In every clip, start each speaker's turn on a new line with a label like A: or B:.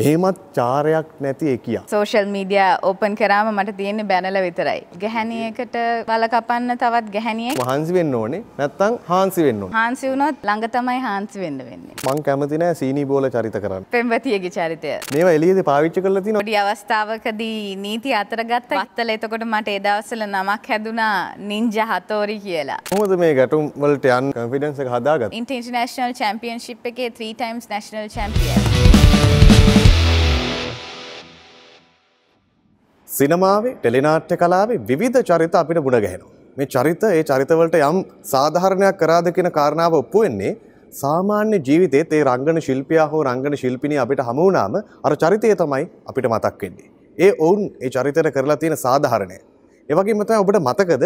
A: මෙහෙමත් චාරයක් නැති එකිය.
B: Social media open කරාම මට තියෙන්නේ බැනල විතරයි. ගැහැනියකට බල කපන්න තවත් ගැහැනියෙක්
A: මහන්සි වෙන්න ඕනේ නැත්තං හාන්සි වෙන්න ඕන.
B: හාන්සි වුණොත් ළඟ තමයි හාන්සි වෙන්න වෙන්නේ.
A: මං කැමති නෑ සීනි බෝල චරිත කරන්න.
B: පෙම්වතියගේ චරිතය.
A: මේවා එළියේද පාවිච්චි කරලා තිනවා.
B: පොඩි අවස්ථාවකදී නීති අතර ගත්ත වත්තල එතකොට මට ඒ දවස්වල නමක් හැදුනා නින්ජා හතෝරි කියලා.
A: කොහොමද මේ ගැටුම් වලට යන්න කොන්ෆිඩන්ස් එක හදාගත්තේ?
B: ඉන්ටර්නැෂනල් චැම්පියන්ෂිප් එකේ 3 times national champion.
A: සිනමාවේ ටෙලිනාට්‍ය කලාවේ විවිධ චරිත අපිට මුණ ගැහෙනවා. මේ චරිත ඒ චරිතවලට යම් සාධාරණයක් කරාද කියන කාරණාව ඔප්පු වෙන්නේ සාමාන්‍ය ජීවිතේත් ඒ රංගන ශිල්පියා හෝ රංගන ශිල්පිනිය අපිට හමු වුණාම අර චරිතය තමයි අපිට මතක් වෙන්නේ. ඒ ඔවුන් ඒ චරිතයට කරලා තියෙන සාධාරණය. ඒ වගේම තමයි ඔබට මතකද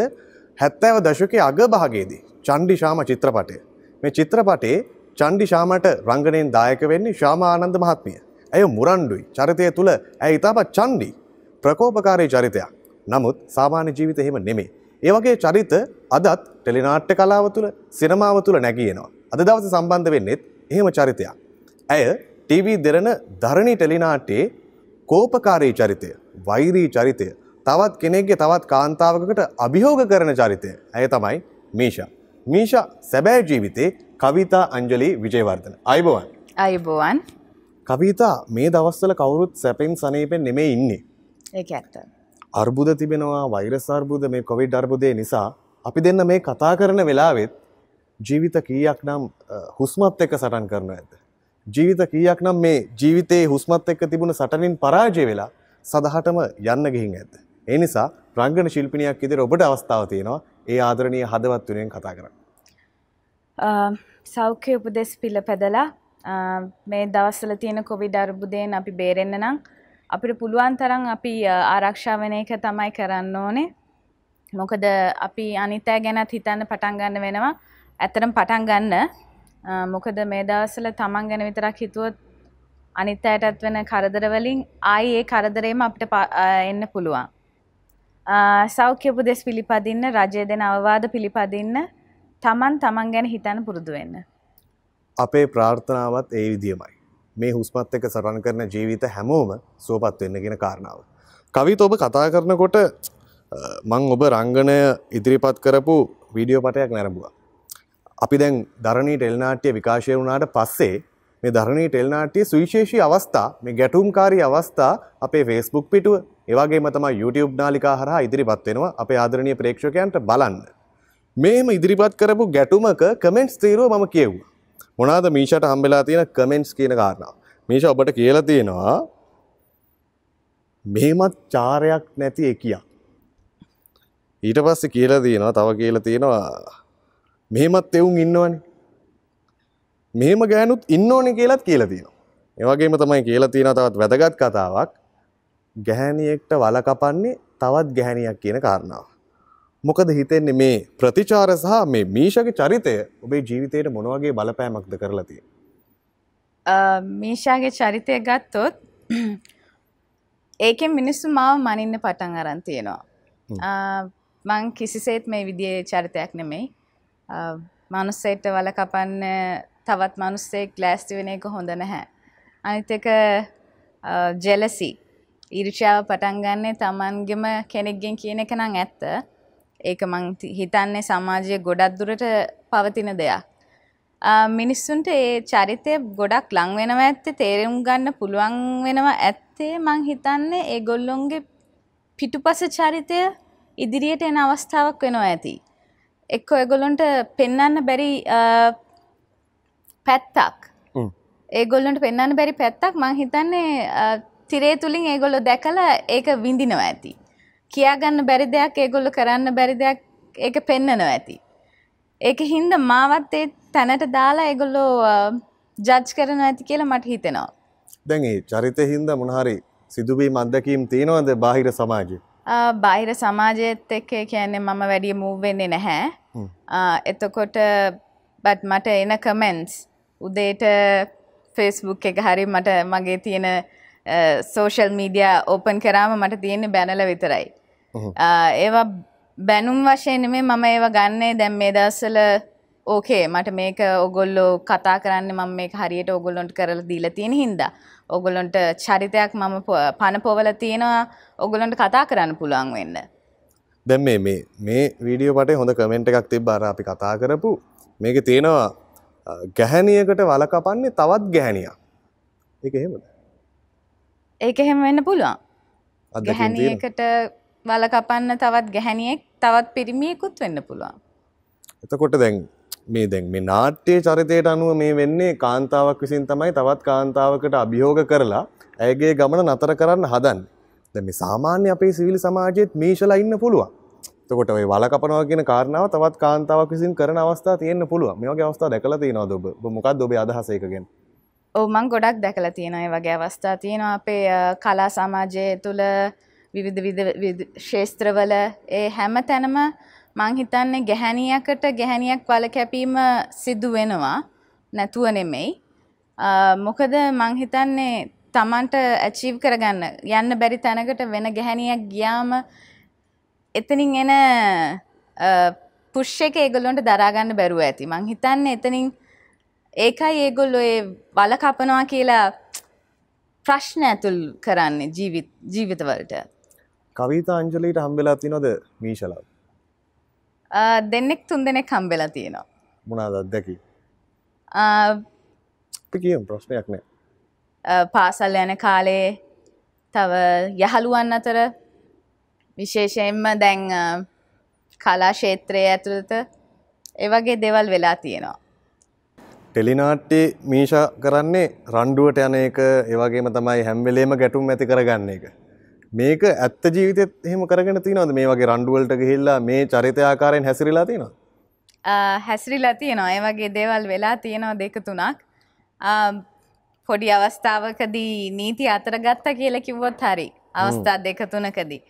A: 70 දශකයේ අග භාගයේදී චණ්ඩි ශාම චිත්‍රපටය. මේ චිත්‍රපටයේ චණ්ඩි ශාමට රංගනයෙන් දායක වෙන්නේ ශාම ආනන්ද මහත්මිය. ඇය මුරණ්ඩුයි. චරිතය තුල ඇය ඉතාමත් චණ්ඩි ප්‍රකෝපකාරී චරිතයක්. නමුත් සාමාන්‍ය ජීවිත එහෙම නෙමෙයි. ඒ වගේ චරිත අදත් ටෙලිනාට්‍ය කලාව තුළ සිනමාව තුළ නැගියනවා. අද දවසේ සම්බන්ධ වෙන්නෙත් එහෙම චරිතයක්. ඇය ටීවී දෙරණ ධරණී ටෙලිනාට්‍යයේ කෝපකාරී චරිතය, වෛරී චරිතය, තවත් කෙනෙක්ගේ තවත් කාන්තාවකට අභියෝග කරන චරිතය. ඇය තමයි මීෂා. මීෂා සැබෑ ජීවිතේ කවිතා අංජලි විජයවර්ධන. අයිබෝවන්.
B: අයිබෝවන්
A: කවිතා මේ දවස්වල කවුරුත් සැපෙන් සනීපෙන් නෙමෙයි ඉන්නේ.
B: ඒක ඇත්ත.
A: අර්බුද තිබෙනවා වෛරස් අර්බුද මේ කොවිඩ් අර්බුදය නිසා අපි දෙන්න මේ කතා කරන වෙලාවෙත් ජීවිත කීයක් නම් හුස්මත් එක්ක සටන් කරන ඇත. ජීවිත කීයක් නම් මේ ජීවිතයේ හුස්මත් එක්ක තිබුණ සටනින් පරාජය වෙලා සදහටම යන්න ගිහින් ඇත. ඒ නිසා රංගන ශිල්පිනියක් ඉදිරිය ඔබට අවස්ථාව තියෙනවා ඒ ආදරණීය හදවත් වෙනුවෙන් කතා කරන්න.
B: සෞඛ්‍ය උපදෙස් පිළ පැදලා මේ දවස්සල තියෙන කොවිඩ් අර්බුදයෙන් අපි බේරෙන්න නම් අපිට පුළුවන් තරම් අපි ආරක්ෂා වෙන එක තමයි කරන්න ඕනේ. මොකද අපි අනිතෑ ගැනත් හිතන්න පටන් ගන්න වෙනවා. ඇත්තටම පටන් ගන්න. මොකද මේ දවස්වල තමන් ගැන විතරක් හිතුවොත් අනිත් අයටත් වෙන කරදර වලින් ආයි ඒ කරදරේම අපිට එන්න පුළුවන්. සෞඛ්‍ය උපදෙස් පිළිපදින්න, රජය දෙන අවවාද පිළිපදින්න, තමන් තමන් ගැන හිතන්න පුරුදු වෙන්න.
A: අපේ ප්‍රාර්ථනාවත් ඒ විදියමයි. මේ හුස්මත් එක්ක සටන් කරන ජීවිත හැමෝම සුවපත් වෙන්න කියන කාරණාව. කවිත ඔබ කතා කරනකොට මං ඔබ රංගනය ඉදිරිපත් කරපු වීඩියෝ පටයක් නැරඹුවා. අපි දැන් ධරණී ටෙල්නාට්‍ය විකාශය වුණාට පස්සේ මේ ධරණී ටෙල්නාට්‍ය සුවිශේෂී අවස්ථා මේ ගැටුම්කාරී අවස්ථා අපේ ෆේස්බුක් පිටුව ඒ වගේම තමයි YouTube නාලිකා හරහා ඉදිරිපත් වෙනවා අපේ ආදරණීය ප්‍රේක්ෂකයන්ට බලන්න. මේම ඉදිරිපත් කරපු ගැටුමක කමෙන්ට්ස් තීරුව මම කියෙව්වා. මොනාද මීෂට හම්බෙලා තියෙන කමෙන්ට්ස් කියන කාරණාව. මීෂ ඔබට කියලා තියෙනවා මෙහෙමත් චාරයක් නැති එකියක්. ඊට පස්සේ කියලා තියෙනවා තව කියලා තියෙනවා මෙහෙමත් එවුන් ඉන්නවනේ. මෙහෙම ගෑනුත් ඉන්න ඕනේ කියලාත් කියලා තියෙනවා. ඒ වගේම තමයි කියලා තියෙනවා තවත් වැදගත් කතාවක්. ගැහැණියෙක්ට වල කපන්නේ තවත් ගැහැණියක් කියන කාරණාව. මොකද හිතෙන්නේ මේ ප්‍රතිචාර සහ මේ මීෂගේ චරිතය ඔබේ ජීවිතයට මොන වගේ බලපෑමක්ද කරලා තියෙන්නේ?
B: මීෂාගේ චරිතය ගත්තොත් ඒකෙන් මිනිස්සු මාව මනින්න පටන් අරන් තියෙනවා. මං කිසිසේත් මේ විදිහේ චරිතයක් නෙමෙයි. මනුස්සයෙක්ට වල කපන්න තවත් මනුස්සයෙක් ලෑස්ති වෙන එක හොඳ නැහැ. අනිත් එක ජෙලසි ඊර්ෂ්‍යාව පටන් ගන්නේ Tamanගෙම කෙනෙක්ගෙන් කියන එක නම් ඇත්ත. ඒක මං හිතන්නේ සමාජයේ ගොඩක් දුරට පවතින දෙයක්. මිනිස්සුන්ට ඒ චරිතය ගොඩක් ලං වෙනවා ඇත්තේ තේරුම් ගන්න පුළුවන් වෙනවා ඇත්තේ මං හිතන්නේ ඒගොල්ලොන්ගේ පිටුපස චරිතය ඉදිරියට එන අවස්ථාවක් වෙනවා ඇති. එක්ක ඒගොල්ලොන්ට පෙන්වන්න බැරි පැත්තක්. ඒගොල්ලොන්ට පෙන්වන්න බැරි පැත්තක් මං හිතන්නේ තිරේ තුලින් ඒගොල්ලෝ දැකලා ඒක විඳිනවා ඇති. කියාගන්න බැරි දෙයක් ඒගොල්ලෝ කරන්න බැරි දෙයක් ඒක පෙන්නනවා ඇති. ඒක හින්දා මාවත් ඒ තැනට දාලා ඒගොල්ලෝ ජජ් කරනවා ඇති කියලා මට හිතෙනවා.
A: දැන් ඒ චරිතය හින්දා මොන හරි සිදුවීම් අත්දැකීම් තියෙනවද බාහිර සමාජයේ?
B: බාහිර සමාජයත් එක්ක කියන්නේ මම වැඩිය මූව් වෙන්නේ නැහැ. එතකොට බත් මට එන කමෙන්ට්ස් උදේට ෆේස්බුක් එක හරි මට මගේ තියෙන සෝෂල් මීඩිය ඕපන් කරාම මට තියෙන්නේ බැනල විතරයි. ඒවා බැනුම් වශයෙන් නෙමේ මම ඒවා ගන්නේ. දැන් මේ දවස්වල ඕකේ මට මේක ඔගොල්ලෝ කතා කරන්න මම මේ හරියට ඔගොල්ලොන්ට කරල දීල තියෙන හින්දා. ඔගොලොන්ට චරිතයක් මම පණ පොවල තියෙනවා. ඔගොලොන්ට කතා කරන්න පුළුවන් වෙන්න.
A: දැන් මේ මේ මේ වීඩියෝ පටේ හොඳ කමෙන්ට් එකක් තිබ්බ. අර අපි කතා කරපු මේක තියෙනවා ගැහැණියකට වලකපන්නේ තවත් ගැහැණියක්. ඒක එහෙමද
B: ඒක එහෙම වෙන්න පුළුවන්? ගැහැණියකට වල කපන්න තවත් ගැහැණියෙක් තවත් පිරිමියෙකුත් වෙන්න පුළුවන්
A: එතකොට දැන් මේ දැන් මේ නාට්‍ය චරිතයට අනුව මේ වෙන්නේ කාන්තාවක් විසින් තමයි තවත් කාන්තාවකට අභියෝග කරලා ඇයගේ ගමන නතර කරන්න හදන්නේ. දැන් මේ සාමාන්‍ය අපේ සිවිල් සමාජයේත් මේෂලා ඉන්න පුළුවන්. එතකොට ඔය වල කපනවා කියන කාරණාව තවත් කාන්තාවක් විසින් කරන අවස්ථා තියෙන්න පුළුවන්. මේ වගේ අවස්ථා දැකලා තියෙනවද? ඔබ මොකක්ද ඔබේ අදහස ඒක ගැන?
B: ඔව් මං ගොඩක් දැකලා තියෙනවා ඒ වගේ අවස්ථා. තියෙනවා අපේ අ, කලා සමාජය තුළ විවිධ විධ විධ ශේස්ත්‍රවල ඒ හැම තැනම මං හිතන්නේ ගැහැණියකට ගැහැණියක් වල කැපීම සිදු වෙනවා. නැතුව නෙමෙයි. අ, මොකද මං හිතන්නේ තමන්ට ඇචීව් කරගන්න යන්න බැරි තැනකට වෙන ගැහැණියක් ගියාම එතනින් එන පුෂ් එක ඒගොල්ලොන්ට දරාගන්න බැරුව ඇති. මං හිතන්නේ එතනින් ඒකයි ඒගොල්ලො ඒ වල කපනවා කියලා ප්‍රශ්න ඇතුල් කරන්නේ ජීවිත ජීවිතවලට
A: කවිතා අංජලීට හම්බෙලා තියෙනවද මීෂලා?
B: අ, දෙන්නෙක් තුන් දෙනෙක් හම්බෙලා තියෙනවා
A: මොනවාද අත්දැකීම්?
B: අ,
A: අපි කියමු ප්‍රශ්නයක් නෑ.
B: පාසල් යන කාලේ තව යහළුවන් අතර විශේෂයෙන්ම දැන් කලා ක්ෂේත්‍රයේ ඇතුළත ඒ වගේ දෙවල් වෙලා තියෙනවා
A: ටෙලිනාට්ටේ මීෂා කරන්නේ රණ්ඩුවට යන එක ඒවගේම තමයි හැම්වෙලේම ගැටුම් ඇති කරගන්න එක. මේක ඇත්ත ජීවිතත් එහෙම කරගෙන තිනවද මේ වගේ රණ්ඩුවලට ගහිල්ලා මේ චරිතයාකාරයෙන් හැසිරිලා තියෙනවා.
B: හැසිරිලා තියෙනවා. ඒ වගේ දේවල් වෙලා තියෙනවා දෙක තුනක්. පොඩි අවස්ථාවකදී නීති අතර ගත්ත කියලා කිව්වොත් හරි. අවස්ථා දෙක තුනකදී.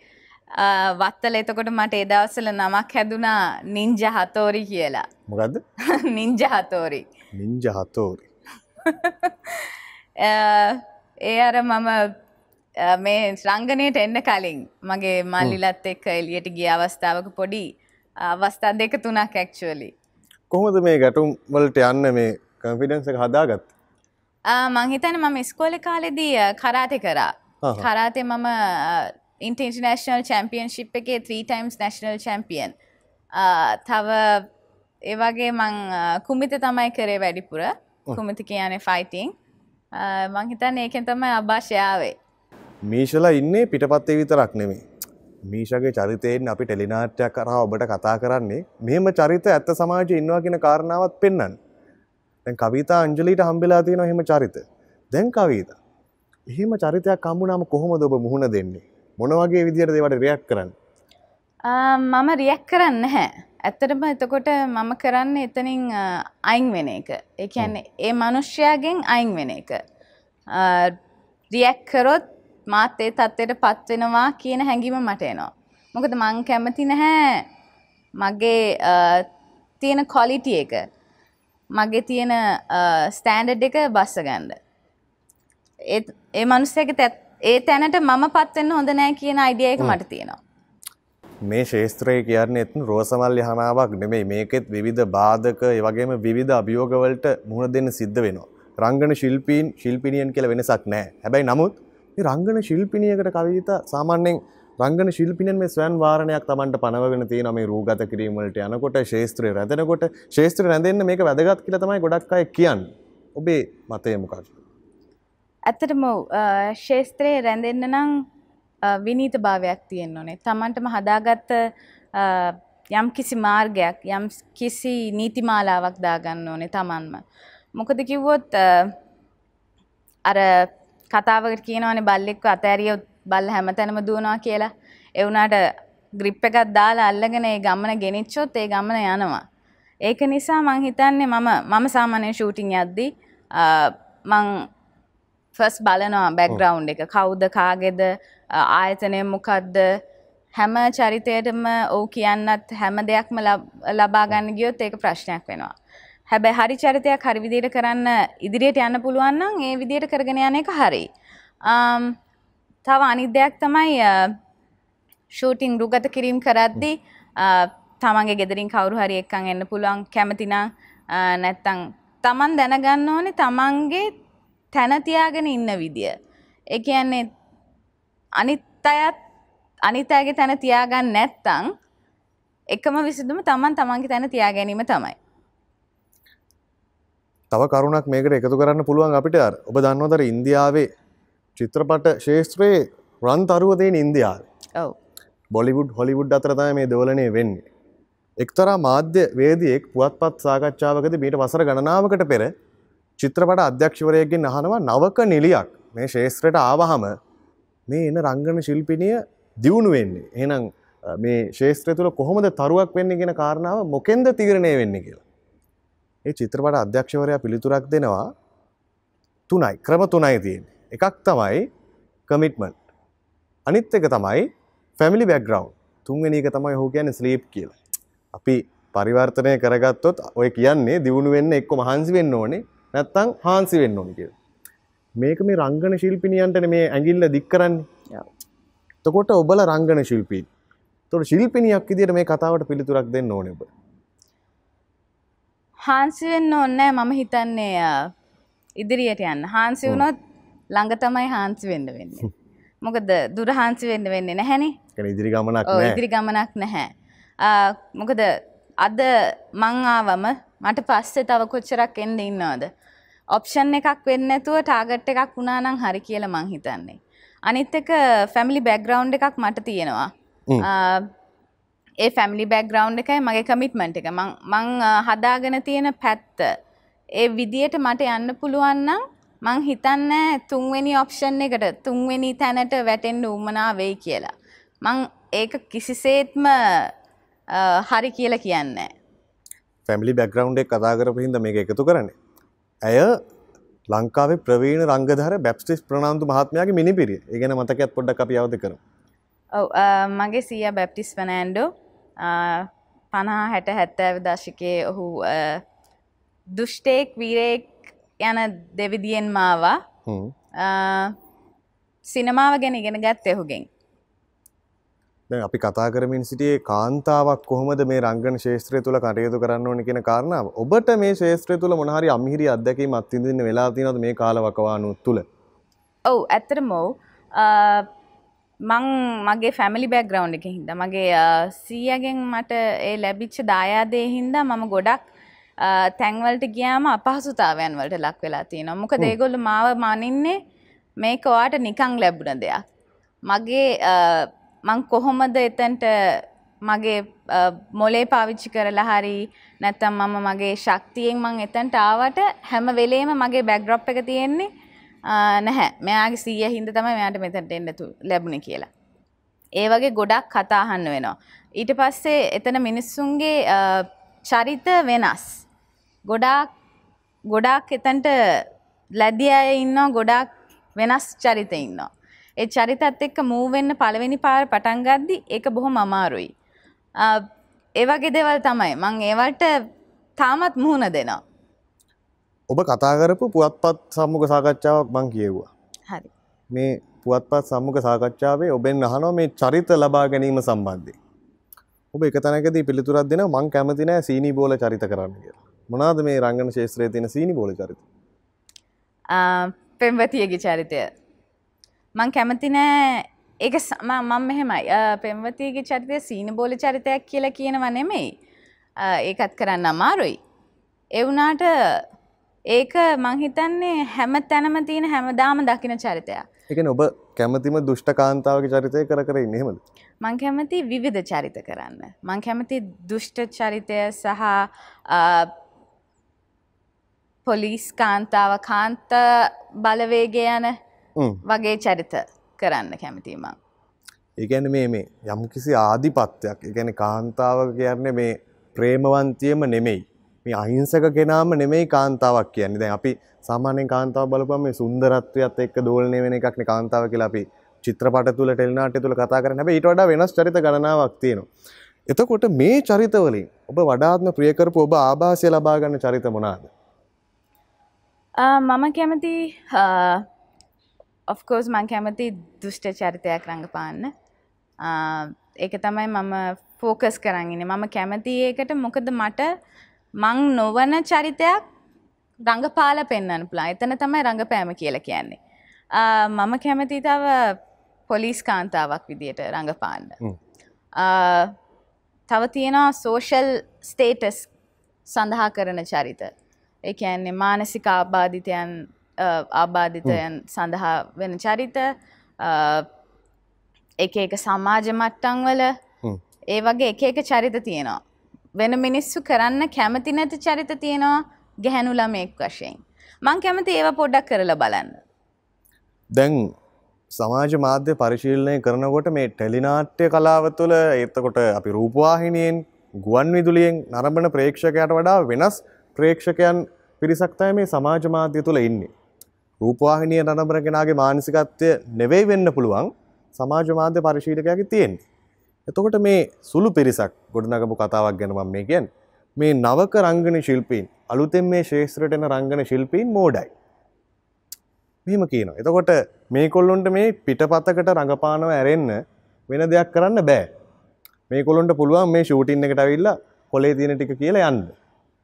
B: වත්තල එතකොට මට එදවසල නමක් හැදුනා නින්ජ හතෝරි කියලා.
A: මොකක්ද
B: නින්ජ හතෝරි
A: නිංජ හතෝරි.
B: ඒ අර මම මේ රංගනයට එන්න කලින් මගේ මල්ලිලත් එක්ක එලියට ගිය අවස්ථාවක පොඩි අවස්ථා දෙක තුනක් ඇක්චුවලි
A: කොහොමද මේ ගැටුම් වලට යන්න මේ කන්ෆිඩන්ස එක හදාගත්
B: මංහිතන මම ස්කෝල කාලෙදී කරාතෙ කරා
A: ආහා.
B: කරාතේ මම ඉන්ටර්නශනල් චැම්පියන්ශිප් එකේ 3 ටයිම්ස් නැශනල් චැම්පියන් තව ඒවගේ මං කුමිත තමයි කරේ වැඩිපුර කුමිති කියන්නේ ෆයිටිං මංහිතන් ඒකෙන් තමයි අභාෂයාවේ
A: මීශලා ඉන්නේ පිටපත්තේ විතරක් නෙමේ. මීෂගේ චරිතයෙන් අපි ටෙලිනාට්‍යයක් කරා ඔබට කතා කරන්නේ මෙහෙම චරිත ඇත්ත සමාජය ඉන්නවා කියන කාරණාවත් පෙන්වන්න. දැන් කවිතා අංජලිට හම්බෙලා තියෙනවා එහෙම චරිත. දැන් කවිතා. එහෙම චරිතයක් හම්බුනාම කොහොමද ඔබ මුහුණ දෙන්නේ? මොන වගේ විදියට ඒවට රියැක්ට් කරන්නේ?
B: මම රියැක් කරන්න හැ ඇත්තටම එතකොට මම කරන්න එතනින් අයින් වෙන එක. ඒ කියන්නේ ඒ මනුෂ්‍යයාගෙන් අයින් වෙන එක. රියැක් කරොත් මාත් ඒ තත්ත්වයට පත්වෙනවා කියන හැඟීම මට එනවා. මොකද මං කැමති නැහැ මගේ තියෙන කොලිටි එක මගේ තියෙන ස්ටෑන්ඩඩ් එක බස්ස ඒත්- ඒ මනුස්සයක ඒ තැනට මම පත්වෙන්න හොඳ නෑ කියන අයිඩිය එක මට තියෙනවා
A: මේ ශේත්‍රය කියන්නේ එත්න රෝසමල් යහනාවක් නෙමෙයි මේකෙත් විවිධ බාධක ඒ වගේම විවිධ අභියෝගවලට මුහුණ දෙන්න සිද්ධ වෙනවා. රංගන ශිල්පීන් ශිල්පිනියන් කියලා වෙනසක් නැහැ. හැබැයි නමුත් මේ රංගන ශිල්පිනියකට කවිතා සාමාන්‍යයෙන් රංගන ශිල්පිනියන් මේ ස්වයන් වාරණයක් Tamanට පනවගෙන තියෙනවා මේ රූගත කිරීම වලට යනකොට ශේත්‍රය රැඳෙනකොට ශේත්‍රය රැඳෙන්න මේක වැදගත් කියලා තමයි ගොඩක් අය කියන්නේ. ඔබේ මතය මොකක්ද?
B: ඇත්තටම ශේස්ත්‍රයේ රැඳෙන්න නම් අ, විනීත භාවයක් තියෙන්න ඕනේ. තමන්ටම හදාගත්ත අ, යම් කිසි මාර්ගයක් යම් කිසි නීතිමාලාවක් දාගන්න ඕනේ තමන්ම. මොකද කිව්වොත් අ, අර කතාවකට කියනවනේ බල්ලෙක්ව අතෑරියොත් බල්ල හැම තැනම දුවනවා කියලා. ඒ වුණාට ග්‍රිප් එකක් දාලා අල්ලගෙන ඒ ගමන ගෙනිච්චොත් ඒ ගමන යනවා. ඒක නිසා මං හිතන්නේ මම මම සාමාන්‍ය ෂූටිං යද්දී අ, මං ෆස් බලනවා බැක්ග්‍රවන්් එක. කවුද කාගෙද? ආයතනය මොකක්ද හැම චරිතයටම ඕ කියන්නත් හැම දෙයක්ම ලබ- ලබාගන්න ගියොත් ඒක ප්‍රශ්නයක් වෙනවා. හැබැයි හරි චරිතයක් හරි විදියට කරන්න ඉදිරියට යන්න පුළුවන් නම් ඒ විදියට කරගෙන යන එක හරි. Um, තව අනිත් දෙයක් තමයි ෂූටිං රුගත කිරීම් කරද්දී අ, තමන්ගේ ගෙදරින් කවුරු හරි එක්කන් එන්න පුළුවන් කැමතිනම් නැත්තං තමන් දැනගන්න ඕනේ තමන්ගේ තැනතියාගෙන ඉන්න විදිය. ඒ කියන්නේ අනිත් අයත් අනිත් අයගේ තැන තියාගන්න නැත්තං එකම විසිදුම තමන් තමන්ගේ තැන තියා ගැනීම තමයි.
A: තව කරුණක් මේකට එකතු කරන්න පුළුවන් අපිට ඔබ දන්නවතර ඉන්දියාවේ චිත්‍රපට ශේෂත්‍රයේ රන් තරුවදයෙන් ඉන්දියාව
B: ඔව්
A: බොලිවුඩ් හොලිවුඩ් අතරතම මේ දෝලනය වෙන්නේ. එක්තරා මාධ්‍ය වේදියෙක් පුවත්පත් සාකච්ඡාවකද මීට වසර ගණනාවකට පෙර චිත්‍රපට අධ්‍යක්ෂවරයගෙන් අහනවා නවක නිලියක් මේ ශේෂත්‍රයට ආවහම මේ එන රංගන ශිල්පිනිය දියුණු වෙන්නේ. එහෙනම් මේ ශේෂත්‍රය තුළ කොහොමද තරුවක් වෙන්නේ කියන කාරණාව මොකෙන්ද තීරණය වෙන්නේ කියලා. ඒ චිත්‍රපට අධ්‍යක්ෂවරයා පිළිතුරක් දෙනවා තුනයි ක්‍රම තුනයි තියෙන්නේ. එකක් තමයි කමිට්මන්ට්. අනිත් එක තමයි ෆැමිලි බැක්ග්‍රවන්් තුන්වෙනි එක තමයි හෝ කියන්නේ ස්ලීප් කියලා. අපි පරිවර්තනය කරගත්තොත් ඔය කියන්නේ දියුණු වෙන්න එක්ක මහන්සි වෙන්න ඕනේ නැත්තම් හාන්සි වෙන්න ඕනේ කියලා. මේක මේ රංගන ශිල්පිනියන්ටනේ මේ ඇඟිල්ල දික් කරන්නේ. එතකොට ඔබලා රංගන ශිල්පී. එතකොට ශිල්පිනියක් විදියට මේ කතාවට පිළිතුරක් දෙන්න ඕනේ ඔබ.
B: හාන්සි වෙන්න ඕන්නෑ මම හිතන්නේ ඉදිරියට යන්න හාන්සි වුණොත් ළඟ තමයි හාන්සි වෙන්න වෙන්නේ. මොකද දුර හාන්සි වෙන්න වෙන්නේ නැහැනේ
A: ඉදිරි ගමනක්.
B: ඉදිරි ගමනක් නැහැ. මොකද අද මං ආවම මට පස්සේ තව කොච්චරක් එන්න ඉන්නවද. ඔප්ෂන් එකක් වෙන්න නැතුව ටාගට් එකක් වුණා නම් හරි කියලා මං හිතන්නේ. අනිත් එක ෆැමිලි බැක්ග්‍රවුන්ඩ් එකක් මට තියෙනවා. ඒ ෆැමිලි බැක්ග්‍රවුන්ඩ් එකයි මගේ කමිට්මන්ට් එක. මං මං හදාගෙන තියෙන පැත්ත ඒ විදියට මට යන්න පුළුවන් නම් මං හිතන්නේ තුන්වෙනි ඔප්ෂන් එකට තුන්වෙනි තැනට වැටෙන්න උවමනා වෙයි කියලා. මං ඒක කිසිසේත්ම හරි කියලා කියන්නේ.
A: ෆැමිලි බැක්ග්‍රවන්් එක කතා කරපු හින්දා මේක එකතු කරන්නේ. ඇය ලංකාවේ ප්‍රවීණ රංගධර බැප්ටිස් ප්‍රනාාන්තු මහත්මයාගේ මිනිපිරිය ඒ ගැන මතකත් පොඩ්ඩක් අපි අවද කරමු.
B: ඔව් මගේ සීය බැප්ටිස් වනෑන්ඩෝ පණහා හැට හැත්තෑව දශකයේ ඔහු දුෂ්ටේක් වීරයෙක් යන දෙවිදියෙන් මාවා. සිනමාව ගැන ඉගෙන ගත් එහුගෙන්.
A: දැන් අපි කතා කරමින් සිටියේ කාන්තාවක් කොහොමද මේ රංගන ශේත්‍රය තුළ කටයුතු කරන්න ඕන කියන කාරණාව. ඔබට මේ ශේත්‍රය තුළ මොන හරි අමිහිරි අත්දැකීම් අත්විඳින්න වෙලා තියෙනවද මේ කාලවකවානුව තුළ?
B: ඔව් ඇත්තටම මං මගේ ෆැමිලි බැක්ග්‍රවන්් එක හින්ද මගේ සීයගෙන් මට ඒ ලැබිච්ච දායාදය හින්දා මම ගොඩක් තැන්වලට ගියාම අපහසුතාවයන් වලට ලක් වෙලා තියෙනවා මොකද ඒගොල්ලු මාව මනින්නේ මේක ඔයාට නිකං ලැබුණ දෙයක් මගේ මං කොහොමද එතන්ට මගේ අ, මොලේ පාවිච්චි කරලා හරි නැත්තම් මම මගේ ශක්තියෙන් මං එතන්ට ආවට හැම වෙලේම මගේ බැක්ග්‍රොප් එක තියෙන්නේ අ, නැහැ මෙයාගේ සීය හින්ද තමයි මෙයාට මෙතැන්ට එන්න තු- ලැබුණේ කියලා. ඒ වගේ ගොඩක් කතා අහන්න වෙනවා. ඊට පස්සේ එතන මිනිස්සුන්ගේ අ, චරිත වෙනස්. ගොඩාක් ගොඩාක් එතන්ට ලැදි අය ඉන්නවා ගොඩාක් වෙනස් චරිත ඉන්නවා. ඒ චරිතත් එක්ක මූව් වෙන්න පළවෙනි පාර පටන් ගද්දි ඒක බොහොම අමාරුයි. ඒ වගේ දේවල් තමයි. මං ඒවට තාමත් මුහුණ දෙනවා.
A: ඔබ කතා කරපු පුවත්පත් සම්මුඛ සාකච්ඡාවක් මං කියෙව්වා.
B: හරි.
A: මේ පුවත්පත් සම්මුඛ සාකච්ඡාවේ ඔබෙන් අහනවා මේ චරිත ලබා ගැනීම සම්බන්ධයෙන්. ඔබ එක තැනකදී පිළිතුරක් දෙනවා මං කැමති නෑ සීනි බෝල චරිත කරන්න කියලා. මොනවාද මේ රංගන ශාස්ත්‍රයේ තියෙන සීනි බෝල චරිත?
B: ආ, පෙම්වතියගේ චරිතය මං කැමති නෑ. ඒක ස- ම- මෙහෙමයි. පෙම්වතියගේ චරිතය සීන බෝල චරිතයක් කියලා කියනව නෙමෙයි. ඒකත් කරන්න අමාරුයි. එවුනාට ඒක මං හිතන්නේ හැම තැනම තියෙන හැමදාම දකින චරිතයක්.
A: එකන ඔබ කැමතිම දුෂ්ට කාන්තාවගේ චරිතය කර කර ඉන්න හෙමද
B: මං කැමති විවිධ චරිත කරන්න. මං කැමති දුෂ්ට චරිතය සහ පොලිස් කාන්තාව කාන්ත බලවේග යන වගේ චරිත කරන්න කැමතිීමං
A: ඒගැන මේ මේ යම් කිසි ආධිපත්වයක් එකැන කාන්තාව කියන්නේ මේ ප්‍රේමවන්තියම නෙමෙයි. මේ අහිංසක කෙනාම නෙමෙයි කාන්තාවක් කියන්නේ. දැන් අපි සාමාන්‍යයෙන් කාන්තාව බලපුවම මේ සුන්දරත්වයත් එක්ක දෝලණය වෙන එකක් නේ කාන්තාව කියලා අපි චිත්‍රපට තුල ටෙලිනාට්‍ය තුල කතා කරන්නේ. හැබැයි ඊට වඩා වෙනස් චරිත ගණනාවක් තියෙනවා. එතකොට මේ චරිතවලින් ඔබ වඩාත්ම ප්‍රිය කරපු ඔබ ආభాසය ලබා ගන්න චරිත මොනවාද?
B: මම කැමති ඔෆ්කෝස් මං කැමති දුෂ්ට චරිතයක් රඟපාන්න ඒක තමයි මම ෆෝකස් කරන්නගෙන මම කැමති ඒකට මොකද මට මං නොවන චරිතයක් රඟපාල පෙන්න්න පුලා එතන තමයි රඟපෑම කියල කියන්නේ. මම කැමති තව පොලිස් කාන්තාවක් විදියට රඟපාන්න. තව තියෙනවා සෝෂල් ස්ටේටස් සඳහා කරන චරිත. ඒ කියන්නේ මානසික ආබාධිතයන් ආබාධිතයන් සඳහා වෙන චරිත එක එක සමාජ මට්ටංවල
A: හ්ම්.
B: ඒ වගේ එක එක චරිත තියෙනවා. වෙන මිනිස්සු කරන්න කැමති නැති චරිත තියෙනවා ගැහැනු ළමයෙක් වශයෙන්. මං කැමති ඒව පොඩ්ඩක් කරලා බලන්න.
A: දැන් සමාජ මාධ්‍ය පරිශීලනය කරනකොට මේ ටෙලිනාට්‍ය කලාව තුළ එත්තකොට අපි රූපවාහිනියෙන් ගුවන් විදුලියෙන් නරඹන ප්‍රේක්ෂකයට වඩා වෙනස් ප්‍රේක්ෂකයන් පිරිසක්තය මේ සමාජ මාධ්‍ය තුළ ඉන්නේ. රූපවාහිනිය නරඹන කෙනගේ මානසිකත්වය නෙවෙයි වෙන්න පුළුවන් සමාජ මාධ්‍ය පරිශීලකයගේ තියෙන්නේ. එතකොට මේ සුළු පිරිසක් ගොඩනගපු කතාවක් ගැනම මේ කියන් මේ නවක රංගන ශිල්පීන් අලුතෙන් මේ ශේෂත්‍රටන රංගන ශිල්පීන් මෝඩයි. මෙහෙම කියන. එතකොට මේ කොල්ලොන්ට මේ පිටපතකට රඟපානව ඇරෙන්න වෙන දෙයක් කරන්න බෑ. මේ කොළොන්ට පුළුවන් මේ ෂූටින් එකට ඇවිල්ලා කොලේ තියෙන ටික කියලා යන්න.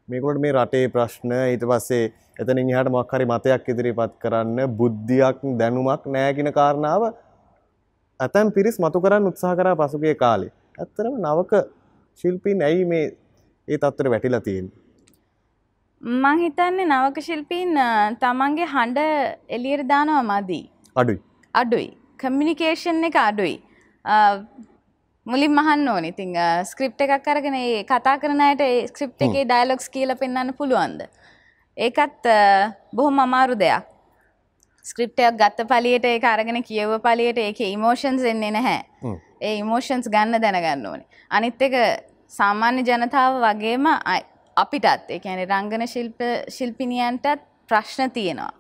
A: මේකොට මේ රටේ ප්‍රශ්න ඊට පස්සේ එතනින් එහාට මොකක් හරි මතයක් ඉදිරිපත් කරන්න බුද්ධියක් දැනුමක් නැහැ කියන කාරණාව ඇතැම් පිරිස් මතු කරන්න උත්සාහ කරා පසුගිය කාලේ. ඇත්තටම නවක ශිල්පීන් ඇයි මේ ඒ තත්ත්වයට වැටිලා තියෙන්නේ?
B: මං හිතන්නේ නවක ශිල්පීන් තමන්ගේ හඬ එලියට දානවා මදි.
A: අඩුයි.
B: අඩුයි කමියනිකේෂන් එක අඩුයි මුලින් මහන්න ඕන ඉතිං ස්ක්‍රිප් එකක් අරගෙන ඒ කතා කරනයට ස්ක්‍රිප් එකේ ඩයිලොක්ස් කියල පෙන්න්න පුළුවන්ද ඒකත් බොහොම අමාරු දෙයක්. ස්ක්‍රිප්ටයක් ගත්ත පලියට ඒ අරගෙන කියව පලියට ඒක ඉමෝෂන්ස් එන්නේ නැහැ. ඒ ඉමෝෂන්ස් ගන්න දැනගන්න ඕනේ. අනිත් එක සාමාන්‍ය ජනතාව වගේම අපිටත් කියන්නේ රංගන ශිල්ප ශිල්පිනියන්ටත් ප්‍රශ්න තියෙනවා.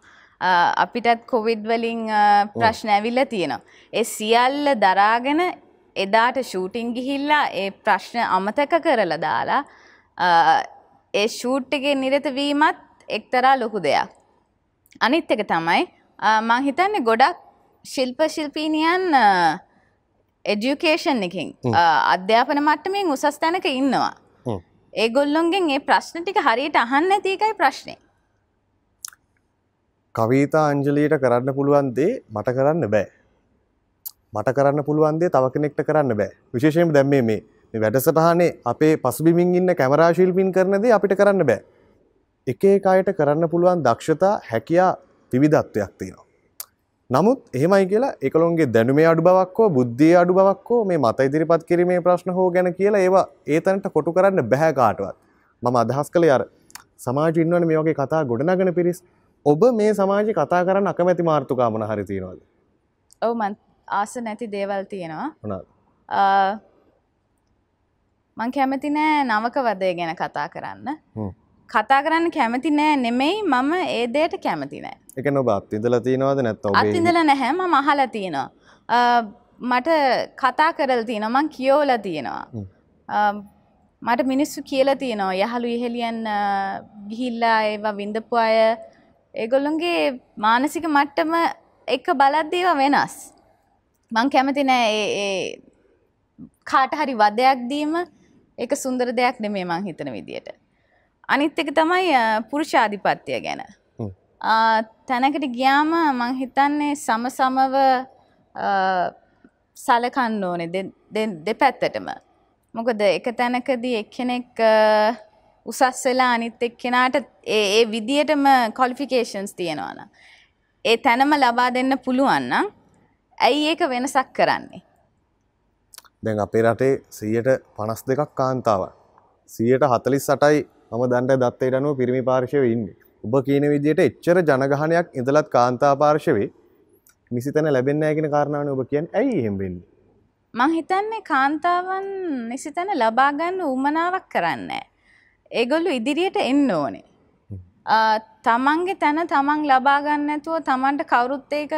B: අපිටත් කොවිඩ් වලින් ප්‍රශ්න ඇවිල්ල තියෙනවා. ඒ සියල්ල දරාගෙන එදාට ෂූටිං ගිහිල්ලා ඒ ප්‍රශ්න අමතක කරලා දාලා ඒ ෂූට්ටගේ නිරතවීමත් එක්තරා ලොකු දෙයක් අනිත් එක තමයි මං හිතන්නේ ගොඩක් ශිල්ප ශිල්පීනියන් එඩියුකේෂන් එකින් අධ්‍යාපන මට්ටමින් උසස් තැනක ඉන්නවා. ඒගොල්ලොන්ගෙන් ඒ ප්‍රශ්න ටික හරියට අහන්න නැති එකයි ප්‍රශ්නේ
A: කවීතා අංජලීට කරන්න පුළුවන් දේ මට කරන්න බෑ. මට කරන්න පුළුවන් දේ තව කෙනෙක්ට කරන්න බෑ. විශේෂයෙන්ම දැන් මේ මේ මේ වැඩසටහනේ අපේ පසුබිමින් ඉන්න කැමරා ශිල්පීන් කරන දේ අපිට කරන්න බෑ. එක එක අයට කරන්න පුළුවන් දක්ෂතා හැකියා විවිධත්වයක් තියෙනවා. නමුත් එහෙමයි කියලා එකලොන්ගේ දැනුමේ අඩු බවක් හෝ බුද්ධියේ අඩු බවක් හෝ මේ මත ඉදිරිපත් කිරීමේ ප්‍රශ්න හෝ ගැන කියලා ඒවා ඒ තැනට කොටු කරන්න බෑ කාටවත්. මම අදහස් කළේ අර සමාජ ඉන්නවනේ මේ වගේ කතා ගොඩනගන පිරිස්. ඔබ මේ සමාජය කතා කරන්න අකමැති මාර්තුකා මොන හරි තියෙනවද?
B: ඔව් මන් ආස නැති දේවල් තියෙනවා
A: මොනවාද?
B: මං කැමති නෑ නවක වදය ගැන කතා කරන්න. කතා කරන්න කැමති නෑ නෙමෙයි මම ඒ දේට කැමති නෑ.
A: ඒක නොබ අත්විඳලා තියෙනවද නැත්නම් ඔබේ
B: අත්ඉඳල නැහැ මම අහලා තියෙනවා. මට කතා කරල තියෙනවා මං කියෝල තියෙනවා. මට මිනිස්සු කියල තියෙනවා යහළු ඉහෙලියන් ගිහිල්ලා ඒවා විඳපු අය. ඒගොල්ලොන්ගේ මානසික මට්ටම එක බලද්දේව වෙනස්. මං කැමති නෑ ඒ- කාට හරි වදයක් දීම. එක සුන්දර දෙයක් නෙමේ මං හිතන විදියට අනිත් එක තමයි පුරුෂාධිපත්‍යය ගැන. තැනකට ගියාම මං හිතන්නේ සම සමව සලකන්න ඕනේ දෙපැත්තටම. මොකද එක තැනකදී එක්කෙනෙක් උසස් වෙලා අනිත් එක්කෙනාට ඒ ඒ විදියටම කොලිෆිකේෂන්ස් තියෙනවන ඒ තැනම ලබා දෙන්න පුළුවන් නම් ඇයි ඒක වෙනසක් කරන්නේ?
A: දැන් අපේ රටේ 152ක් කාන්තාවන් 148යි මම දන්ට දත්තයට අනුව පිරිමි පාර්ශවය ඉන්නේ. ඔබ කියන විදිහට එච්චර ජනගහනයක් ඉඳලත් කාන්තා පාර්ශවේ නිසි තැන ලැබෙන්නේ නැහැ කියන කාරණාවනේ ඔබ කියන්නේ. ඇයි එහෙම වෙන්නේ?
B: මං හිතන්නේ කාන්තාවන් නිසි තැන ලබාගන්න උමනාවක් කරන්න. ඒගොල්ලු ඉදිරියට එන්න ඕනේ. තමන්ගේ තැන තමන් ලබාගන්න ඇතුව තමන්ට කවුරුත් ඒක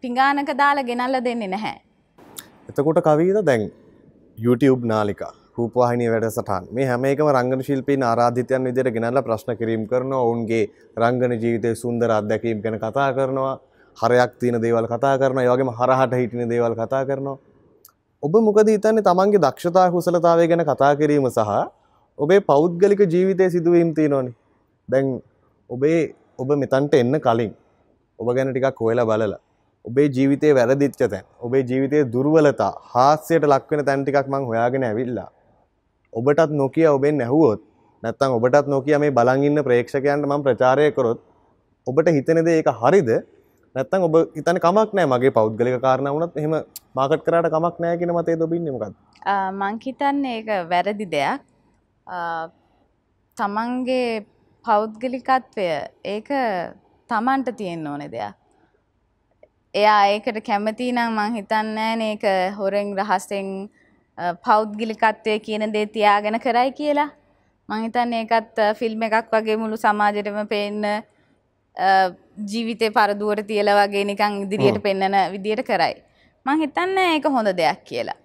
B: පිඟානක දාලා ගෙනල්ල දෙන්නේ නැහැ.
A: එතකොට කවීද දැන් YouTube නාලිකා රූපවාහිනිය වැඩසටහන්. මේ හැම එකම රංගන ශිල්පීන් ආරාධිතයන් විදිහට ගෙනල්ලා ප්‍රශ්න කිරීම කරනවා. ඔවුන්ගේ රංගන ජීවිතයේ සුන්දර අත්දැකීම් ගැන කතා කරනවා. හරයක් තියෙන දේවල් කතා කරනවා. ඒ වගේම හරහට හිටින දේවල් කතා කරනවා. ඔබ මොකද හිතන්නේ? තමන්ගේ දක්ෂතා කුසලතාවය ගැන කතා කිරීම සහ ඔබේ පෞද්ගලික ජීවිතය සිදුවීම් තියෙනවානි. දැන් ඔබේ ඔබ මෙතන්ට එන්න කලින් ඔබ ගැන ටිකක් හොයලා බලලා ඔබේ ජීවිතය වැරදිච්ච තැන් ඔබේ ජීවිතය දුර්වලතා හාස්‍යයට ලක්වෙන තැන් ටිකක් මං හොයාගෙන ඇවිල්ලා ඔබටත් නොකිය ඔබෙන් නැහුවොත් නැත්තං ඔබටත් නොකිය මේ බලංඉන්න ප්‍රේක්ෂකයන්ට මං ප්‍රචාරය කරොත් ඔබට හිතනද ඒක හරිද? නැත්තං ඔබ හිතන කමක් නෑ මගේ පෞද්ගලික කාරණ වනත් එහෙම මාකට් කරට කමක් නෑ කියෙන මතේ ඔබින්න මකත්
B: මංහිතන්නේ ඒක වැරදි දෙයක්. තමන්ගේ පෞද්ගලිකත්වය ඒක තමන්ට තියෙන්න ඕනෙ දෙයක්. එයා ඒකට කැමති නම් මං හිතන්න ඒක හොරෙන් රහස්සෙන් පෞද්ගලිකත්වය කියන දේ තියාගෙන කරයි කියලා. මංහිතන්න ඒකත් ෆිල්ම් එකක් වගේ මුළු සමාජයටම පේන්න ජීවිතය පරදුවට තියල වගේ නිකං ඉදිරියට පෙන්නන විදියට කරයි. මං හිතන්න ඒක හොඳ දෙයක් කියලා.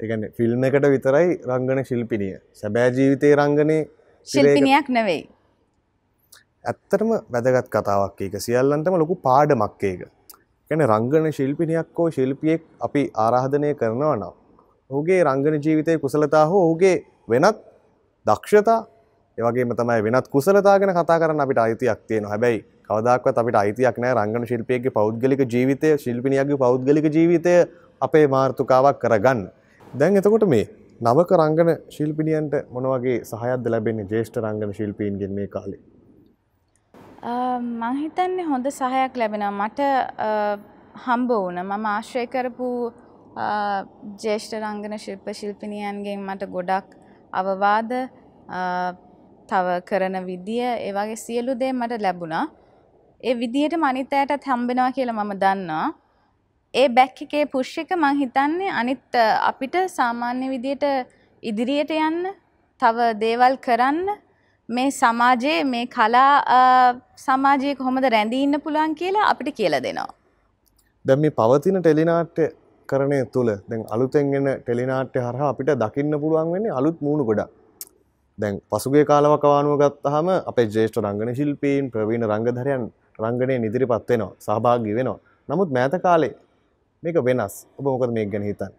A: එකන ෆිල්ම් එකට විතරයි රංගන ශිල්පිනිය. සැබෑ ජීවිතය රංගනය
B: ශිල්පිනියක් නෙවෙයි.
A: ඇත්තටම වැදගත් කතාවක් ඒක. සියල්ලන්ටම ලොකු පාඩමක් ඒක. ගැන රංගන ශිල්පිනියක් හෝ ශිල්පියෙක් අපි ආරාධනය කරනවා නම් ඔහුගේ රංගන ජීවිතය කුසලතා හෝ ඔහුගේ වෙනත් දක්ෂතා ඒවගේ තමයි වෙනත් කුසලතාගෙන කතා කරන්න අපිට අයිතියක් තියෙන හැබැයි කවදක්වත් අපිට අයිතියක් නෑ රංගන ශිල්පියගේ පෞද්ගලික ජීවිතය ශිල්පිනියගේ පෞද්ගලික ජීවිතය අපේ මාර්ථකාවක් කරගන්න. දැන් එතකොට මේ නවක රංගන ශිල්පිනියන්ට මොනවගේ සහයද ලැබෙන්නේ ජේෂ්ඨ රංගන ශිල්පීන්ගෙන් මේ කාලේ?
B: මං හිතන්නේ හොඳ සහයක් ලැබෙනවා. මට හම්බ වුණ මම ආශ්‍රය කරපු ජේෂ්ඨ රංගන ශිල්ප ශිල්පිනියන්ගෙන් මට ගොඩක් අවවාද තව කරන විදිය ඒවගේ සියලු දේ මට ලැබුණා ඒ විදියට මනිත් අයටත් හම්බෙනවා කියලා මම දන්නවා ඒ බැක් එකේ පුෂ් එක මං හිතන්නේ අනිත් අපිට සාමාන්‍ය විදියට ඉදිරියට යන්න තව දේවල් කරන්න මේ සමාජයේ මේ කලා සමාජයේ කොහොමද රැඳී ඉන්න පුළුවන් කියලා අපිට කියලා දෙනවා.
A: දැන් මේ පවතින ටෙලිනාට්‍ය කරණය තුළ. දැන් අලුතෙන් එන ටෙලිනාට්‍ය හරහා අපිට දකින්න පුළුවන් වෙන්නේ අලුත් මූුණු ගොඩක්. දැන් පසුගේ කාලවකවානුව ගත්තහම අපේ ජේෂ්ඨ රංගන ශිල්පීන් ප්‍රවීණ රංගධරයන් රංගනය නිදිරිපත් වෙනවා සහභාගි වෙනවා. නමුත් මෑත කාලේ මේක වෙනස්. ඔබ මොකද මේ ගැන හිතන්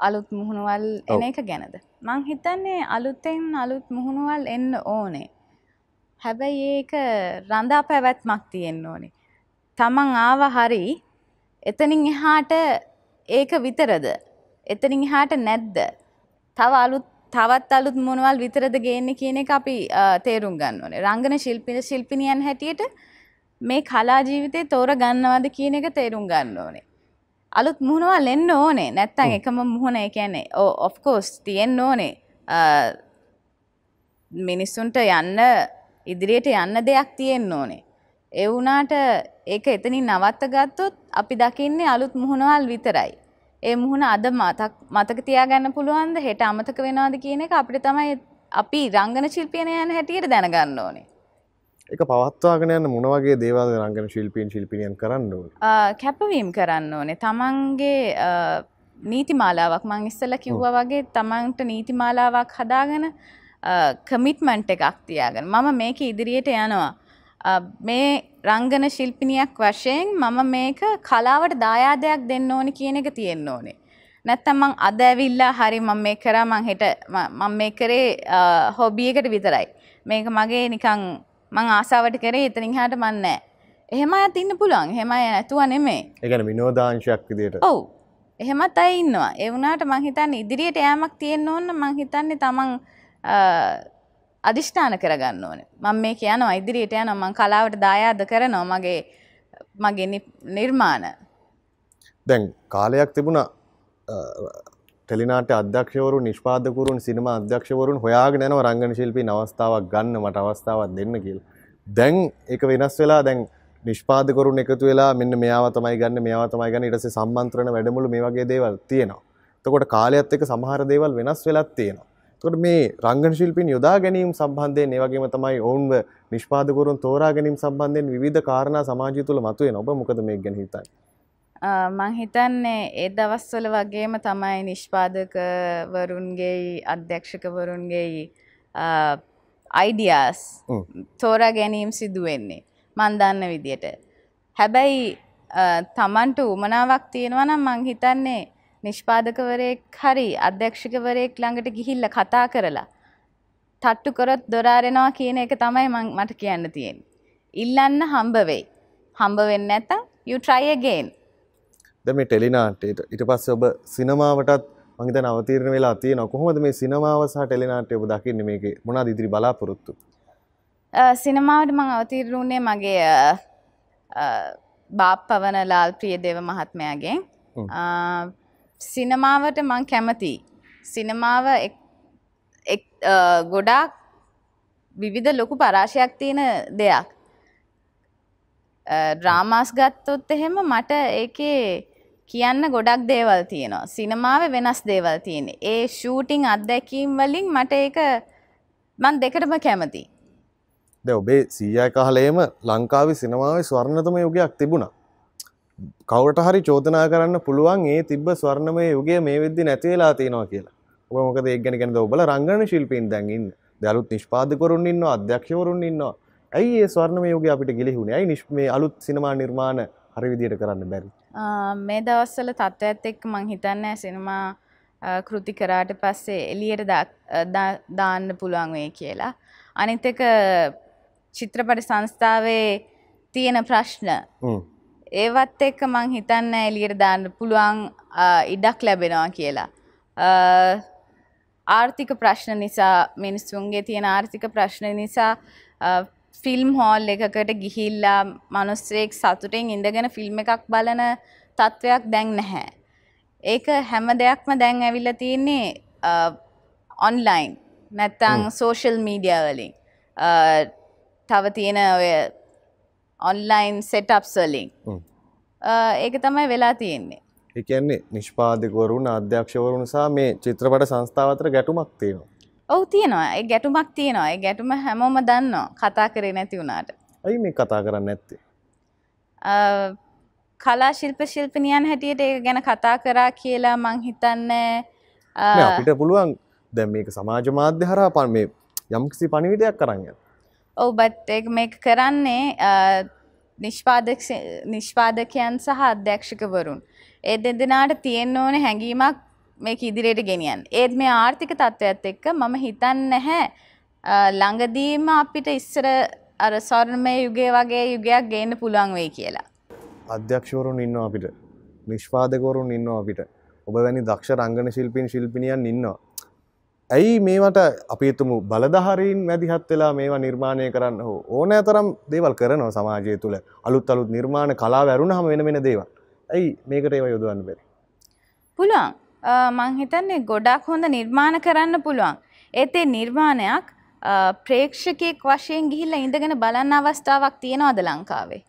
B: අලුත් මුහුණුවල් එන එක ගැනද? මං හිතන්නේ අලුතෙන් අලුත් මුහුණුවල් එන්න ඕනේ. හැබැයි ඒක රඳා පැවැත්මක් තියෙන්න ඕනේ. තමන් ආව හරි එතනින් එහාට ඒක විතරද? එතනින් එහාට නැද්ද? තව අලුත් තවත් අලුත් මොනවල් විතරද ගේන්න කියන එක අපි තේරුම් ගන්න ඕනේ. රංගන ශිල්පින ශිල්පිනියන් හැටියට මේ කලා ජීවිතේ තෝර ගන්නවද කියන එක තේරුම් ගන්න ඕනේ. අලුත් මුහුණවල් එන්න ඕනේ. නැත්තං එකම මුහුණ කියන්නේ ඕ ඔෆ්කෝස් තියෙන්න්න ඕනේ. මිනිස්සුන්ට යන්න ඉදිරියට යන්න දෙයක් තියෙන්න්න ඕනේ. එවුනාට ඒක එතනින් නවත්ත ගත්තොත් අපි දකින්නේ අලුත් මුහුණවල් විතරයි. ඒ මුහුණ අද මතක් මතක තියාගන්න පුළුවන්ද? හෙට අමතක වෙනවාද කියන එක අපිට තමයි අපි රංගන ශිල්පියනයන් හැටියට දැනගන්න ඕනේ.
A: එක පවත්වාගෙන යන්න මොනවගේ දේවල් රංගන ශිල්පීන් ශිල්පිනියන් කරන්න
B: කැපවීම් කරන්න ඕනේ. තමන්ගේ නීති මාලාවක් මං ඉස්සල කිව්ව වගේ තමන්ට නීති මාලාවක් හදාගෙන කමිට්මන්ට් එකක් තියාගෙන. මම මේක ඉදිරියට යනවා මේ රංගන ශිල්පිනියක් වශයෙන් මම මේක කලාවට දායාදයක් දෙන්න ඕනි කියන එක තියෙන්න ඕනේ. නැත්තම් මං අද ඇවිල්ලා හරි මම මේ කරා මං හෙට මම මේ කරේ හොබියකට විතරයි. මේක මගේ නිකං මං ආසාවට කරේ එතනින් හට මන්නෑ එහෙම අයත් ඉන්න පුළුවන්. හෙම අය නැතුව නෙමේ
A: එකන විනෝදාංශයක් විදියට.
B: ඔවු. එහෙමත් අයි ඉන්නවා. එවුනාට මංහිතන්න ඉදිරියට යෑමක් තියෙන්න්න ඕන්න මංහිතන්නේ තමන් අධිෂ්ඨාන කරගන්න ඕන මං මේ කියනවා ඉදිරියට යන මං කලාවට දායාද කරනවා මගේ මගේ නිර්මාණ
A: දැන් කාලයක් තිබුණ ටෙලිනාට අධ්‍යක්ෂවරු නිෂ්පාදකරුන් සිනම අධ්‍යක්ෂවරුන් හොයාගෙන නව රංගන ශිල්පී අවස්ථාවක් ගන්න මට අවස්ථාවක් දෙන්න කියල්. දැන් එක වෙනස් වෙලා දැන් නිෂ්පාදකරුන් එකතු වෙලා මෙන්න මෙයාව තමයි ගන්න මෙයාව තමයි ගන්න ඊටසේ සම්මන්ත්‍රණ වැඩමුළු මේ වගේ දේවල් තියෙනවා. එතකොට කාලයත් එක්ක සමහර දේවල් වෙනස් වෙලත් තියෙනවා. එතකොට මේ රංගන ශිල්පීන් යොදා ගැනීම සම්බන්ධයෙන් ඒ වගේම තමයි ඔවුන්ව නිෂ්පාදකරුන් තෝරා ගැනීම සම්බන්ධයෙන් විවිධ කාරණා සමාජය තුළ මතුවෙන. ඔබ මොකද මේක ගැන හිතන්නේ?
B: මං හිතන්නේ ඒ දවස්වල වගේම තමයි නිෂ්පාදකවරුන්ගේ අධ්‍යක්ෂකවරුන්ගේ අයිඩියස් තෝරා ගැනීම් සිදුවෙන්නේ මන් දන්න විදියට. හැබැයි තමන්ට උමනාවක් තියෙනවනම් මං හිතන්නේ නිෂ්පාදකවරයෙක් හරි අධ්‍යක්ෂකවරයෙක් ළඟට ගිහිල්ල කතා කරලා තට්ටු කරොත් දොරාරෙනවා කියන එක තමයි මට කියන්න තියෙන. ඉල්ලන්න හම්බ වෙයි. හම්බ වෙන්න නැත්තම් you try again.
A: ද මේ ටෙලිනාට්‍යයට ඊට පස්සේ ඔබ සිනමාවටත් මං හිතන්නේ අවතීර්ණ වෙලා තියෙනවා කොහොමද මේ සිනමාව සහ ටෙලිනාට්‍ය ඔබ දකින්නේ මේකේ මොනවද ඉදිරි බලාපොරොත්තු
B: සිනමාවට මං අවතීර්ණ වුණේ මගේ අ, බාප්පවන ලාල් ප්‍රියදේව මහත්මයාගෙන් සිනමාවට මං කැමතියි. සිනමාව එක්- එක්- අ, ගොඩාක් විවිධ ලොකු පරාශයක් තියෙන දෙයක්. ඩ්‍රාමාස් ගත්තොත් එහෙම මට ඒකේ කියන්න ගොඩක් දේවල් තියෙනවා. සිනමාවේ වෙනස් දේවල් තියෙන. ඒ ෂූටිං අත්දැකීම් වලින් මට ඒක මං දෙකටම කැමතියි.
A: ද ඔබේ සීය කාලයේම ලංකාවේ සිනමාවේ ස්වර්ණතම යුගයක් තිබුණා කවුට හරි චෝදනා කරන්න පුළුවන් ඒ තිබ්බ ස්වර්ණමය යුගය මේ වෙද්දි නැතිවෙලා තියෙනවා කියලා. ඔබ මොකද ඒ ගැන ගැනද ඔබල රංගන ශිල්පීන් දැන්ඉන්න දලුත් නිෂ්පාදකරුන් ඉන්න අධ්‍යක්ෂවරුන් ඉන්නවා. ඇයි ඒ ස්වර්ණම යුග අපිට ගිලිහුණ? ඇයි නිශ්මේ අලුත් සිනමා නිර්මාණ හරි විදියට කරන්න බැරි?
B: මේ දවස්සල තත්ත්වත් එක්ක මං හිතන්න සිනමා කෘති කරාට පස්සේ එලියට දාන්න පුළුවන් වේ කියලා. අනිත් එක චිත්‍රපට සංස්ථාවේ තියෙන ප්‍රශ්න. ඒවත් එක්ක මං හිතන්න එලියට දාන්න පුළුවන් ඉඩක් ලැබෙනවා කියලා. ආර්ථික ප්‍රශ්න නිසා මිනිස්සුන්ගේ තියෙන ආර්ථික ප්‍රශ්න නිසා ෆිල්ම් හෝල් එකකට ගිහිල්ලා මනුස්සෙක් සතුටෙන් ඉඳගෙන ෆිල්ම් එකක් බලන තත්ත්වයක් දැන් නැහැ. ඒක හැම දෙයක්ම දැන් ඇවිල්ලා තියෙන්නේ ඔන්ලයින් නැත්තං සෝෂල් මීඩිය වලින් තව තියෙන ඔය ඔන්ලයින් සෙටප්
A: හ්ම්.
B: ඒක තමයි වෙලා තියෙන්නේ.
A: ඒ කියන්නේ නිෂ්පාදකවරුන් අධ්‍යක්ෂවරු නිසා මේ චිත්‍රපට සංස්ථාව අතර ගැටුමක් තියෙනවා.
B: ඔවු තියෙනවා. ඒ ගැටුමක් තියෙනවා. ඒ ගැටුම හැමෝම දන්නවා. කතා කරේ නැති වුණාට.
A: ඇයි මේ කතා කරන්න ඇත්තේ
B: අ, කලා ශිල්ප ශිල්පිනියන් හැටියට ඒ ගැන කතා කරා කියලා මං හිතන්නේ.
A: අපිට පුළුවන් දැන් මේක සමාජ මාධ්‍ය හරහා පන් මේ යම්කිසි පණිවිඩයක් කරන්න
B: ඔව් බත් මේක කරන්නේ නිෂ්පාදක නිෂ්පාදකයන් සහ අධ්‍යක්ෂකවරුන්. ඒ දෙදෙනාට තියෙන්න ඕන හැඟීමක් මේක ඉදිරියට ගෙනියන් ඒත් මේ ආර්ථික තත්ත්වයක්ත් එක්ක මම හිතන්න නැහැ අ, ළඟදීම අපිට ඉස්සර අර ස්වර්ණමය යුගය වගේ යුගයක් ගේන්න පුළුවන් වෙයි කියලා.
A: අධ්‍යක්ෂවරුන් ඉන්න අපිට. නිෂ්පාදකවරුන් ඉන්න අපිට. ඔබ වැනි දක්ෂ රංගන ශිල්පීන් ශිල්පිනියන් ඉන්නවා. ඇයි මේවට අපිතුමු බලධහරින් මැදිහත් වෙලා මේවා නිර්මාණය කරන්න හෝ? ඕනෑ තරම් දේවල් කරනවා සමාජය තුළ. අලුත් අලුත් නිර්මාණ කලා වැරුණ හම වෙන වෙන දේවල්. ඇයි මේකට ඒව යොදවන්න බැරි?
B: පුළුවන්. අ, මං හිතන්නේ ගොඩක් හොඳ නිර්මාණ කරන්න පුළුවන්. ඒත් ඒ නිර්මාණයක් අ, ප්‍රේක්ෂකයෙක් වශයෙන් ගිහිල්ලා ඉඳගෙන බලන්න අවස්ථාවක් තියෙනවද ලංකාවේ?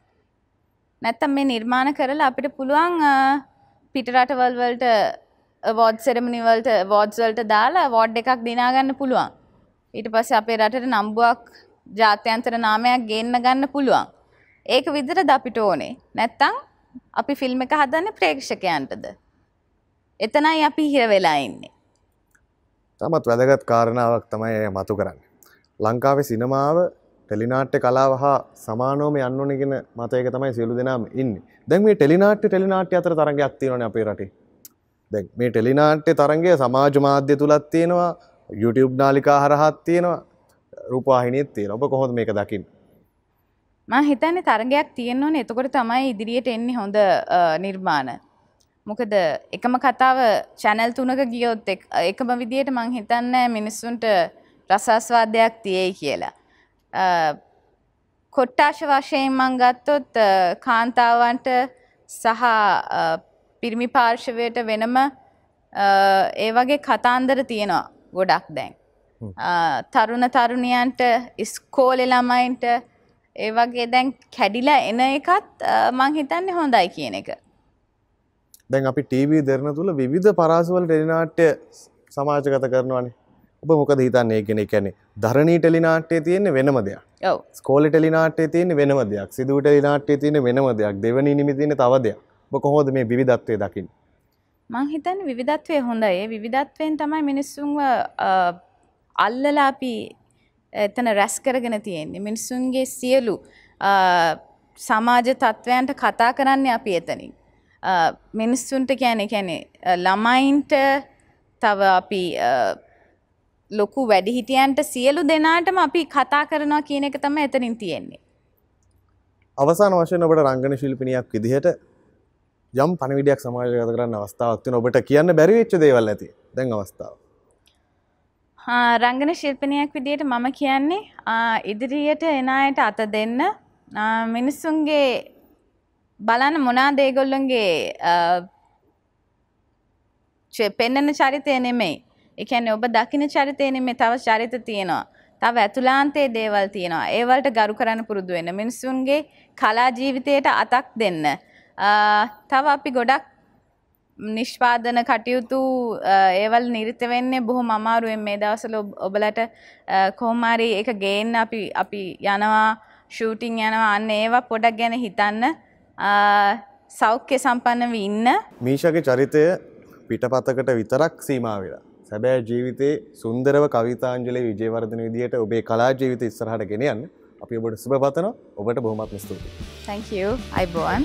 B: නැත්තම් මේ නිර්මාණ කරලා අපිට පුළුවන් අ, පිටරටවල් වලට වෝඩ් සෙරමනි වලට වෝඩ්ස් වලට දාලා වෝඩ් එකක් දිනාගන්න පුළුවන්. ඊට පස්සේ අපේ රටට නම්බුවක් ජාත්‍යන්තර නාමයක් ගේන්න ගන්න පුළුවන්. ඒක විදිහටද අපිට ඕනේ. නැත්තම් අපි ෆිල්ම් එක හදන්නේ ප්‍රේක්ෂකයන්ටද? එතනයි අපි හිර වෙලා ඉන්නේ.
A: තමත් වැදගත් කාරණාවක් තමයි එය මතු කරන්න. ලංකාවේ සිනමාව ටෙලිනාට්‍ය කලාව හා සමානෝම යන්න ඕනගෙන මතයක තමයි සියලු දෙනාම ඉන්න. දැන් මේ ටෙලිනාට්‍ය ටෙලිනාට්‍ය අතර තරගයක් තියෙනවන අපේ රටේ. දැන් මේ ටෙලිනාට්‍ය තරගේ සමාජ මාධ්‍ය තුළත් තියෙනවා YouTube නාලිකා හරහත් තියෙනවා රූපවාහිනියත් තියෙන ඔබ කොහොද මේක දකිින්
B: මං හිතන්නේ තරගයක් තියෙන්න ඕනේ. එතකොට තමයි ඉදිරියට එන්නේ හොඳ අ, නිර්මාණ. මොකද එකම කතාව චැනල් තුනක ගියොත් එක්- එකම විදියට මං හිතන්නේ මිනිස්සුන්ට රසාස්වාදයක් තියෙයි කියලා. අ, කොට්ටාශ වශයෙන් මං ගත්තොත් අ, කාන්තාවන්ට සහ අ, පිරිමි පාර්ශවයට වෙනම ඒ වගේ කතාන්දර තියෙනවා ගොඩක් දැන්. තරුණ තරුණියන්ට ඉස්කෝලෙ ළමයින්ට ඒ වගේ දැන් කැඩිලා එන එකත් මං හිතන්නේ හොඳයි කියන එක.
A: දැන් අපි ටීවී දෙරන තුළ විධ පරාසවල ටෙලිනාට්‍ය සමාජගත කරනවානේ. ඔබ මොකද හිතන්නේ කෙනෙ කැනෙ ධරණී ටෙලිනාට්‍යය තියෙන්නේ වෙනම දෙයක්. ස්කෝල ටෙලිනාට්‍යය තියෙන වෙනම දෙයක්. සිදුව ටෙලිනාට්‍යය තියෙන වෙනම දෙයක්. දෙවනි නිමිතින තව දෙයක් ඔබ කොහොද මේ විධත්වය දකිින්
B: මං හිතන්නේ විවිධත්වය හොඳයි. ඒ විවිධත්වයෙන් තමයි මිනිස්සුන්ව අල්ලලා අපි එතන රැස් කරගෙන තියෙන්නේ. මිනිස්සුන්ගේ සියලු සමාජ තත්ත්වයන්ට කතා කරන්නේ අපි එතනින්. මිනිස්සුන්ට කෑනෙ කැනෙ ළමයින්ට තව අපි ලොකු වැඩිහිටියන්ට සියලු දෙනාටම අපි කතා කරනවා කියන එක තම එතනින් තියෙන්නේ.
A: අවසාන වශයෙන් ඔබට රංගන ශිල්පිනියක් විදිහට යම් පණවිඩයක් සමාජගත කරන්න අවස්ථාවක් තියෙන ඔබට කියන්න බැරි වෙච්ච දේවල් ඇති. දැන් අවස්ථාව.
B: ආ, රංගන ශිල්පනයක් විදියට මම කියන්නේ ආ, ඉදිරියට එන අයට අත දෙන්න ආ, මිනිස්සුන්ගේ බලන්න මොනා දේගොල්ලොන්ගේ පෙන්නන චරිතය නෙමෙයි. එකැන ඔබ දකින චරිතය නෙමේ තව චරිත තියෙනවා. තව ඇතුලාන්තේ දේවල් තියෙනවා. ඒවලට ගරු කරන්න පුරුදු වෙන මිනිස්සුන්ගේ කලා ජීවිතයට අතක් දෙන්න. ආ, තව අපි ගොඩක් නිෂ්පාදන කටයුතු ඒවල් නිරිත වෙන්නේ බොහොම අමාරුවෙන් මේ දවසල ඔබ- ඔබලට කොහොමාරි එක ගේන්න අපි අපි යනවා ෂූටිං යනවා අන්න ඒවා පොඩක් ගැන හිතන්න සෞඛ්‍ය සම්පන්නව ඉන්න.
A: මීෂගේ චරිතය පිටපතකට විතරක් සීමා වෙලා. සැබෑ ජීවිතේ සුන්දරව කවිතාංජලි විජයවර්ධන විදිහට ඔබේ කලා ජීවිත ඉස්සරහට ගෙනයන්න. අපි ඔබට සුබ පතනවා. ඔබට බොහොමත්ම ස්තුතියි.
B: තැංකූ අයිබෝන්